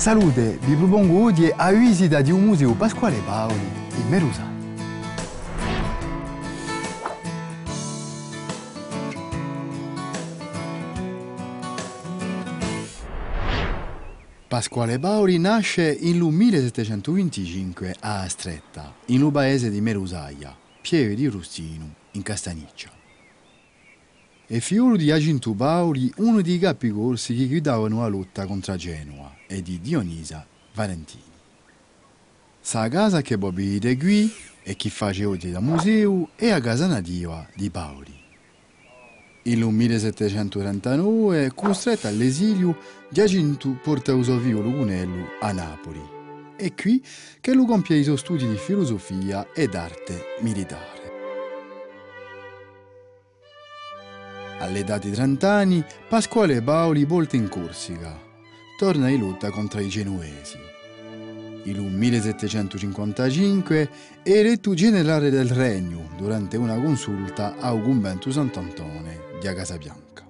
Salute, vi propongo oggi a visita di un museo Pasquale Paoli in Merusa. Pasquale Paoli nasce in 1725 a Stretta, in un paese di Merusaia, Pieve di Rustino, in Castaniccia. È figlio di Aginto Paoli, uno dei capicorsi che guidavano la lotta contro Genova, e di Dionisa Valentini. Sa casa che Bobby de qui e chi face oggi da museo è a casa nativa di Paoli. Il 1739, costretto all'esilio, Giacinto porta uso via Lugunello a Napoli. È qui che lui compie i suoi studi di filosofia ed arte militare. All'età di 30 anni, Pasquale Paoli volta in Corsica. Torna in lotta contro i genuesi. Il 1755 è eletto generale del regno durante una consulta a convento Sant'Antone di Casabianca.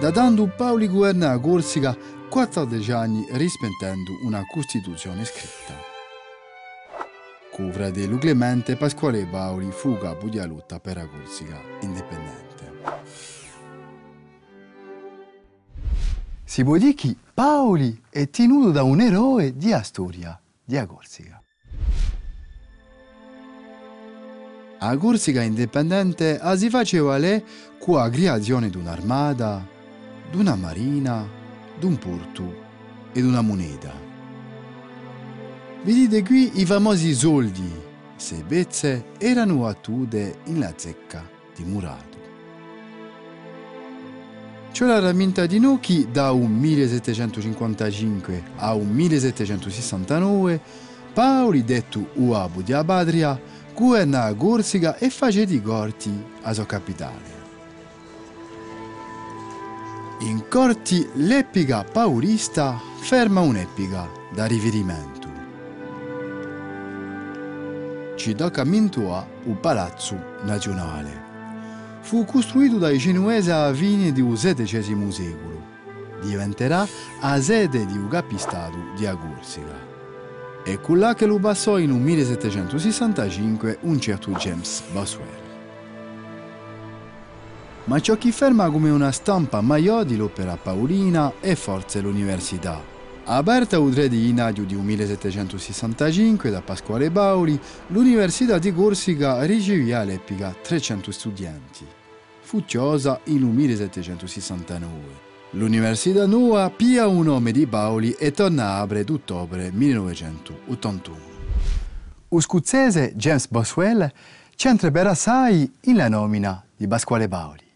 Da tanto Paoli governa la Corsica 14 anni rispettando una Costituzione scritta. Con fratello Clemente, Pasquale Paoli fu capo di lotta per la Corsica indipendente. Si può dire che Paoli è tenuto da un eroe di storia, di Corsica. A Corsica indipendente si faceva lì con la creazione di un'armata, di una marina, di un porto e di una moneta. Vedete qui i famosi soldi, se bezze erano attude in la zecca di Murato. C'è la rammenta di Nochi da un 1755 a un 1769, Paoli detto Uabu di Abadria, governa a Corsica e face di corti a sua capitale. In corti l'epica paulista ferma un'epica da riferimento. Ci tocca a un palazzo nazionale fu costruito dai genuesi a fine del XVII secolo. Diventerà a sede di un capistato di Corsica. E là che lo passò in un 1765 un certo James Boswell. Ma ciò che ferma come una stampa maggiore dell'opera paolina è forse l'università. Aperta il 3 di gennaio di 1765 da Pasquale Paoli, l'Università di Corsica ricevì all'epoca 300 studenti. Fu chiusa nel 1769. L'Università nuova pia un nome di Paoli e torna a apre d'ottobre 1981. Lo scozzese James Boswell c'entra per assai in la nomina di Pasquale Paoli.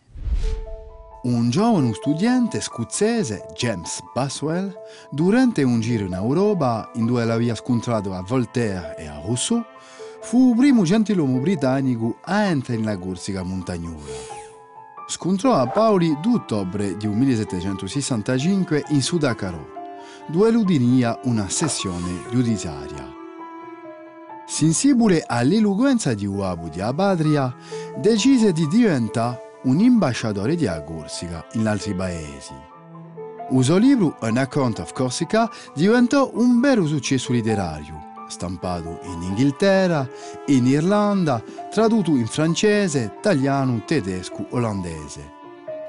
Un giovane studente scozzese, James Boswell, durante un giro in Europa, in dove l'aveva scontrato a Voltaire e a Rousseau, fu il primo gentiluomo britannico a entrare nella Corsica montagnosa. Scontrò a Paoli d'ottobre di 1765 in Sudacarò, dove l'udinia una sessione giudiziaria. Sensibile all'eloquenza di Uabu di Abadria, decise di diventare un ambasciatore di Corsica in altri paesi. Suo libro An Account of Corsica diventò un vero successo letterario, stampato in Inghilterra, in Irlanda, tradotto in francese, italiano, tedesco, olandese.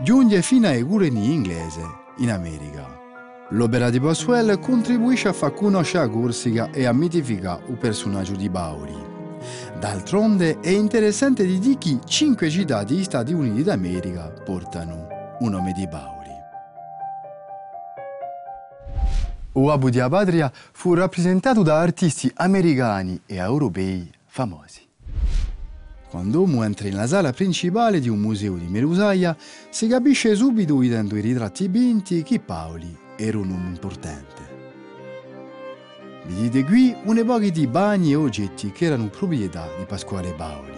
Giunge fino ai gureni inglese in America. L'opera di Boswell contribuisce a far conoscere Corsica e a mitificare il personaggio di Bauri. D'altronde è interessante di dire che cinque città degli Stati Uniti d'America portano un nome di Paoli. Uabu di Abadria fu rappresentato da artisti americani e europei famosi. Quando uno entra nella sala principale di un museo di Merusaia, si capisce subito vedendo i ritratti vinti che Paoli era un uomo importante. Vedete qui un'epoca di bagni e oggetti che erano proprietà di Pasquale Paoli.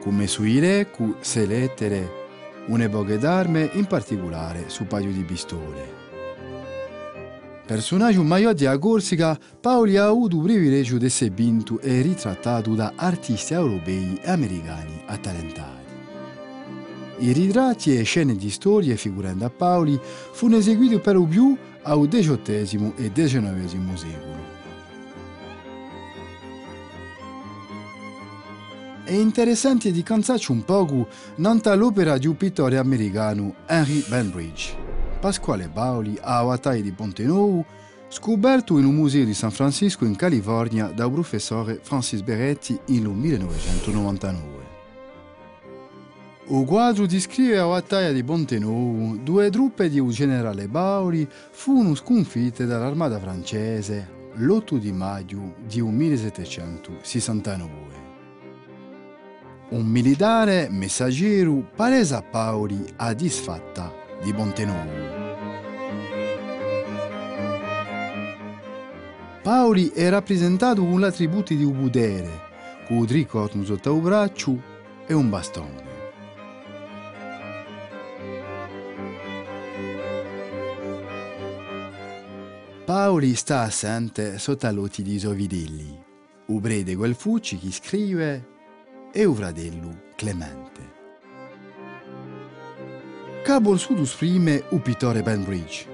Come sui re, cu se lettere, un'epoca d'arme, in particolare su paio di pistole. Personaggio maggiore di Corsica, Paoli ha avuto il privilegio di essere vinto e ritrattato da artisti europei e americani attalentati. I ritratti e scene di storie figurando a Paoli furono eseguiti per lo più al XVIII e XIX secolo. È interessante di cansarci un poco nanta l'opera di un pittore americano Henry Benbridge. Pasquale Paoli a battaglia di Ponte Nuovo, scoperto in un museo di San Francisco in California dal professore Francis Beretti nel 1999. Il quadro descrive la battaglia di Ponte Nuovo, due truppe di un generale Paoli furono sconfitte dall'armata francese l'8 di maggio di 1769 un militare messaggero palesa Paoli a disfatta di Montenuovo. Paoli è rappresentato con gli attributi di un potere, con un tricorno sotto il braccio e un bastone. Paoli sta assente sotto di Sovidilli, ubrede quel fucci che scrive e o fratello Clemente. Cabo Sud esprime o pittore Benbridge.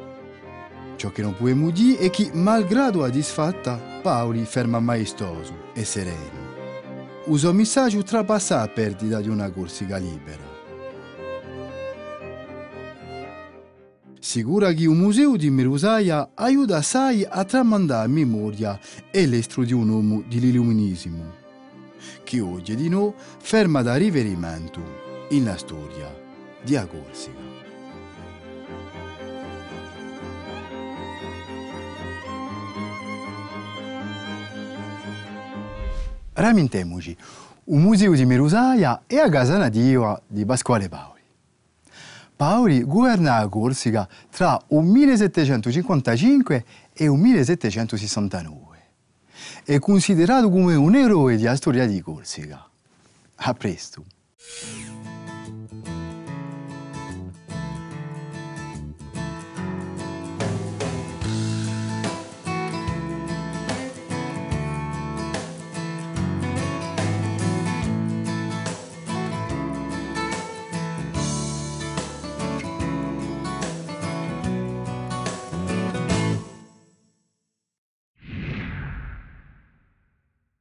Ciò che non può dire è che, malgrado la disfatta, Paoli ferma maestoso e sereno. Un messaggio trapassa la perdita di una corsica libera. Che un museo di Merusaia aiuta assai a tramandare memoria e l'estro di un uomo dell'illuminismo che oggi di noi ferma da riferimento in storia di Corsica. Ramintemoci, un museo di Merusaia e a casa nativa di Pasquale Paoli. Paoli governa la Corsica tra il 1755 e il 1769 è considerato come un eroe della storia di Corsica. A presto!